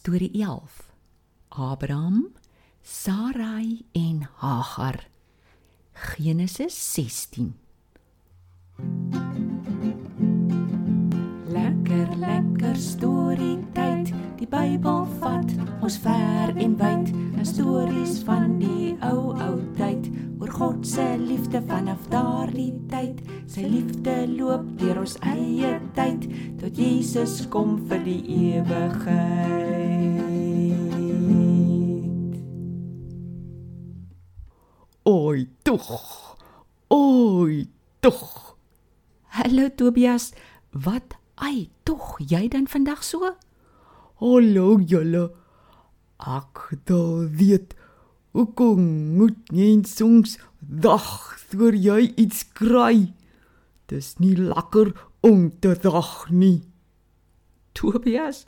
Storie 11. Abraham, Sarai en Hagar. Genesis 16. Lekker lekker storie tyd. Die Bybel vat ons ver en wyd. 'n Stories van die ou ou tyd oor God se liefde vanaf daardie tyd. Sy liefde loop deur ons eie tyd tot Jesus kom vir die ewigheid. Oi, tog. Oi, tog. Hallo Tobias, wat ai tog jy dan vandag so? Hallo julle. Ek dou weet hoekom moet jy soms dag voor jy iets kry. Dis nie lekker om te dag nie. Tobias,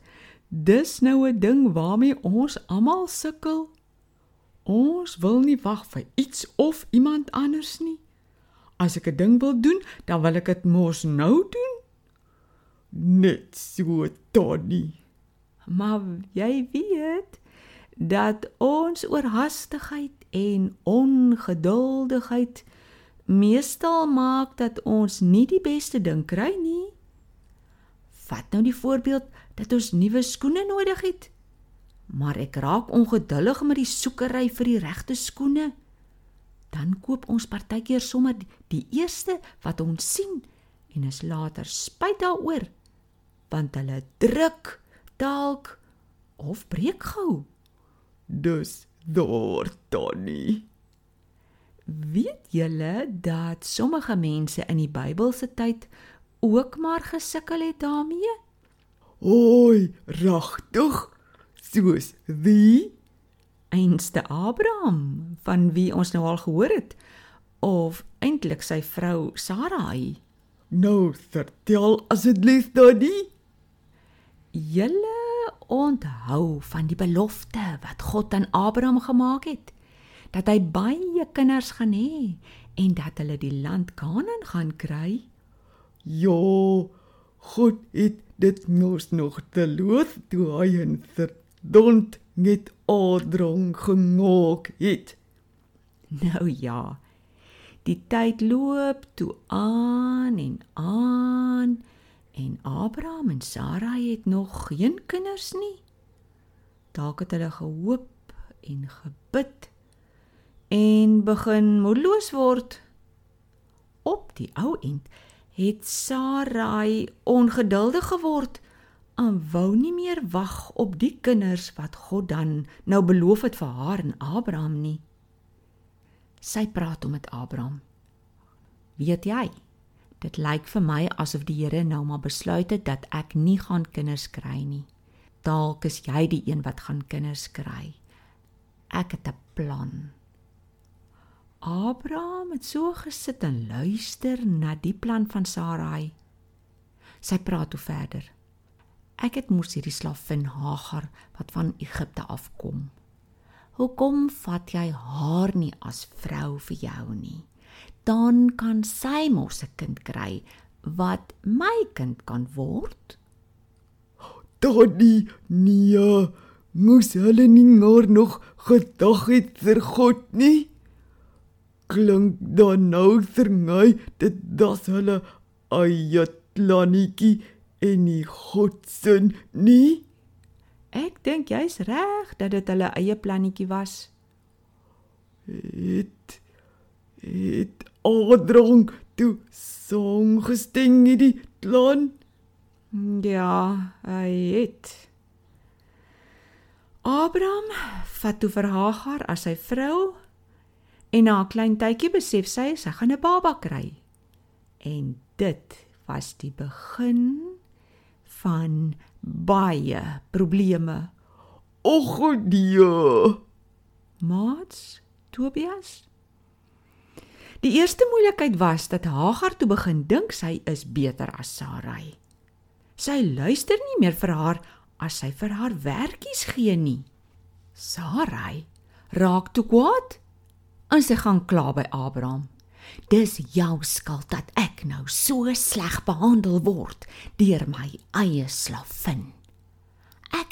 dis nou 'n ding waarmee ons almal sukkel. Ons wil nie wag vir iets of iemand anders nie. As ek 'n ding wil doen, dan wil ek dit mos nou doen. Net so Tony. Maar jy weet dat ons oorhaastigheid en ongeduldigheid meestal maak dat ons nie die beste ding kry nie. Vat nou die voorbeeld dat ons nuwe skoene nodig het. Maar ek raak ongeduldig met die soekery vir die regte skoene. Dan koop ons partykeer sommer die eerste wat ons sien en is later spyt daaroor want hulle druk dalk of breek gou. Dus daar Tony. Weet julle dat sommige mense in die Bybelse tyd ook maar gesukkel het daarmee? Oi, regtig? Soos wie? Einste Abraham, van wie ons nou al gehoor het, of eintlik sy vrou Sarai. Nou vertel asseblief Tony. Julle onthou van die belofte wat God aan Abraham gemaak het dat hy baie kinders gaan hê en dat hulle die land Kanaan gaan kry. Ja, God het dit mos nog te loof toe hy en verdond met Abraham gemaak het. Nou ja. Die tyd loop toe aan en aan en Abraham en Sarai het nog geen kinders nie. Dalk het hulle gehoop en gebid en begin moedeloos word. Op die ou end het Sarai ongeduldig geword en wou nie meer wag op die kinders wat God dan nou beloof het vir haar en Abraham nie. Sy praat om met Abraham. Weet jy, dit lyk vir my asof die Here nou maar besluit het dat ek nie gaan kinders kry nie. Dalk is jy die een wat gaan kinders kry. Ek het 'n plan. Abraham het so gesit en luister na die plan van Sarai. Sy praat toe verder. Ek het mos hierdie slavin Hagar wat van Egipte afkom. Hoekom vat jy haar nie as vrou vir jou nie? Dan kan sy mos 'n kind kry wat my kind kan word. Tony, nee, moes hulle nie maar nog gedag het vir God nie? Klink dan nou vir my dit dat hulle eie plannetjie en nie God se nie? Ek dink jy's reg dat dit hulle eie plannetjie was. Het het Adrang toe song gesting hierdie plan? Ja, hy het. Abraham vat toe vir Hagar as sy vrou en na 'n klein tydjie besef sy sy gaan 'n baba kry. En dit was die begin van baie probleme. Och nee. Mats, Tobias. Die eerste moeilikheid was dat Hagar toe begin dink sy is beter as Sarai. Sy luister nie meer vir haar as sy vir haar werkies gee nie. Sarai raak toe kwaad en sy gaan kla by Abraham. Dis jou skuld dat ek nou so sleg behandel word deur my eie slavin. Ek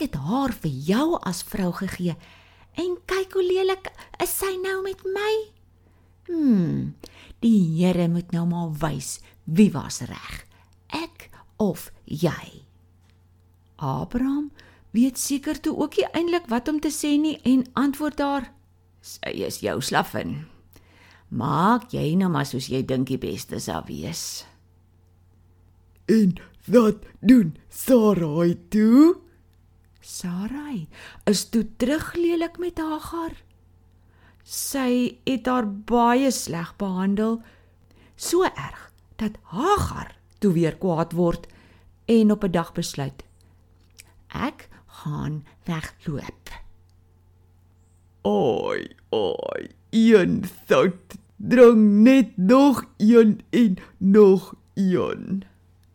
Ek het haar vir jou as vrou gegee. En kyk hoe lelik is sy nou met my. Hmm, die Here moet nou maar wys wie was reg. Ek of jy. Abraham weet seker toe ook nie eintlik wat om te sê nie en antwoord daar: "Sy is jou slavin. Maak jy nou maar soos jy dink die beste sal wees." En wat doen Sarai toe? Sarai is toe teruglelik met Hagar. Sy het haar baie sleg behandel, so erg dat Hagar toe weer kwaad word en op 'n dag besluit: Ek gaan wegloop. Oi, oi, een sout drang net nog een en nog een.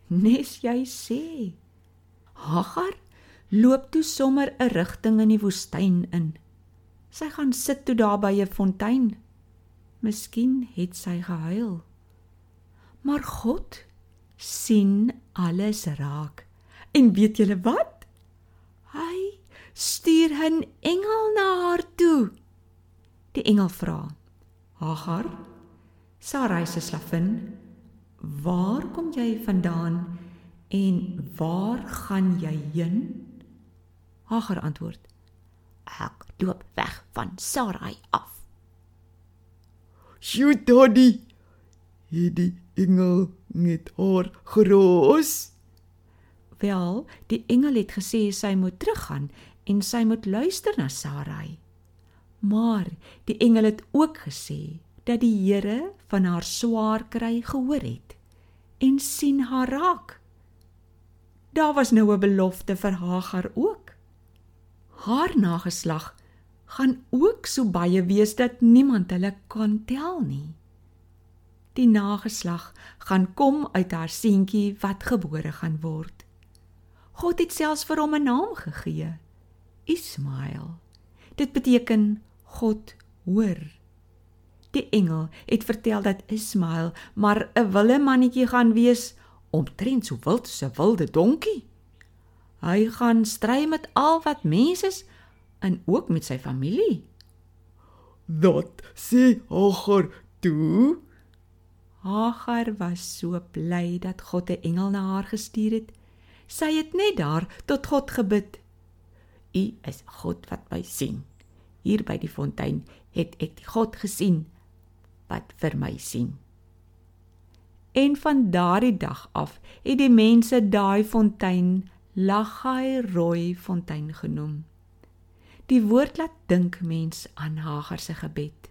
Nes jy sê. Hagar loop toe sommer 'n rigting in die woestyn in. Sy gaan sit toe daar by 'n fontein. Miskien het sy gehuil. Maar God sien alles raak. En weet julle wat? Hy stuur 'n engel na haar toe. Die engel vra: "Hagar, Sarai se slavin, waar kom jy vandaan en waar gaan jy heen?" Hagar antwoord: "Ek loop weg van Sarai af." "Sjoe, Daddy," het die engel met haar geroos. Wel, die engel het gesê sy moet teruggaan en sy moet luister na Sarai. Maar die engel het ook gesê dat die Here van haar swaar kry gehoor het en sien haar raak. Daar was nou 'n belofte vir Hagar ook. Haar nageslag gaan ook so baie wees dat niemand hulle kan tel nie. Die nageslag gaan kom uit haar seentjie wat gebore gaan word. God het selfs vir hom 'n naam gegee. Ismael. Dit beteken God hoor. Die engel het vertel dat Ismael maar 'n wille mannetjie gaan wees, omtrent so wild soos 'n wilde donkie. Hy gaan stry met al wat mense is en ook met sy familie. Dat sê Hagar toe. Hagar was so bly dat God 'n engel na haar gestuur het. Sy het net daar tot God gebid. U is God wat my sien. Hier by die fontein het ek die God gesien wat vir my sien. En van daardie dag af het die mense daai fontein Lagai Rooi fontein genoem. Die woord laat dink mens aan Hagar se gebed.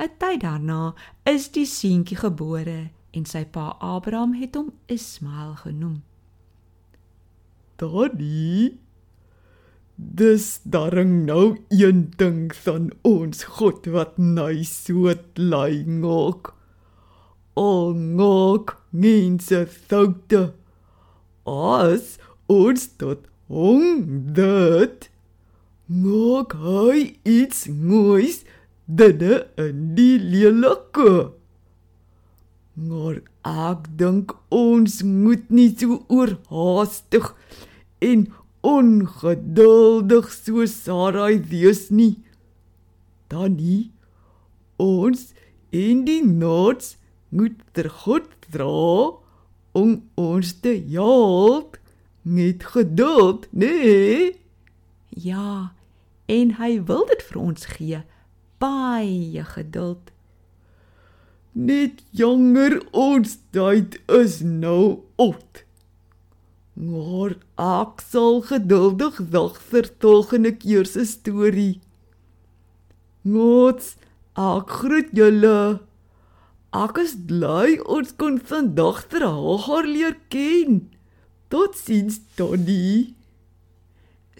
'n Tyd daarna is die seentjie gebore en sy pa Abraham het hom Ismael genoem. Daddy, dis darring nou een ding van ons God wat nou so lei ngok. O ngok, mense foute. As ons tot dit Nog hy iets moois dinne in die lelike. Maar ek dink ons moet nie so oorhaastig en ongeduldig so Sarai wees nie. Dan nie ons in die nots moet ter God dra om ons te help met geduld, nee. Ja, en hy wil dit vir ons gee. Baie geduld. Net jonger ons tyd is nou oud. Maar ek sal geduldig wag vir volgende keer se storie. Nots, ek groet julle. Ek is bly ons kon vandag ter haar leer ken. Totsiens, Tony.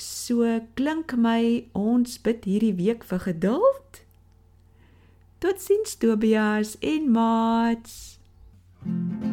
So klink my ons bid hierdie week vir geduld. Totsiens Tobias en Mats. thank you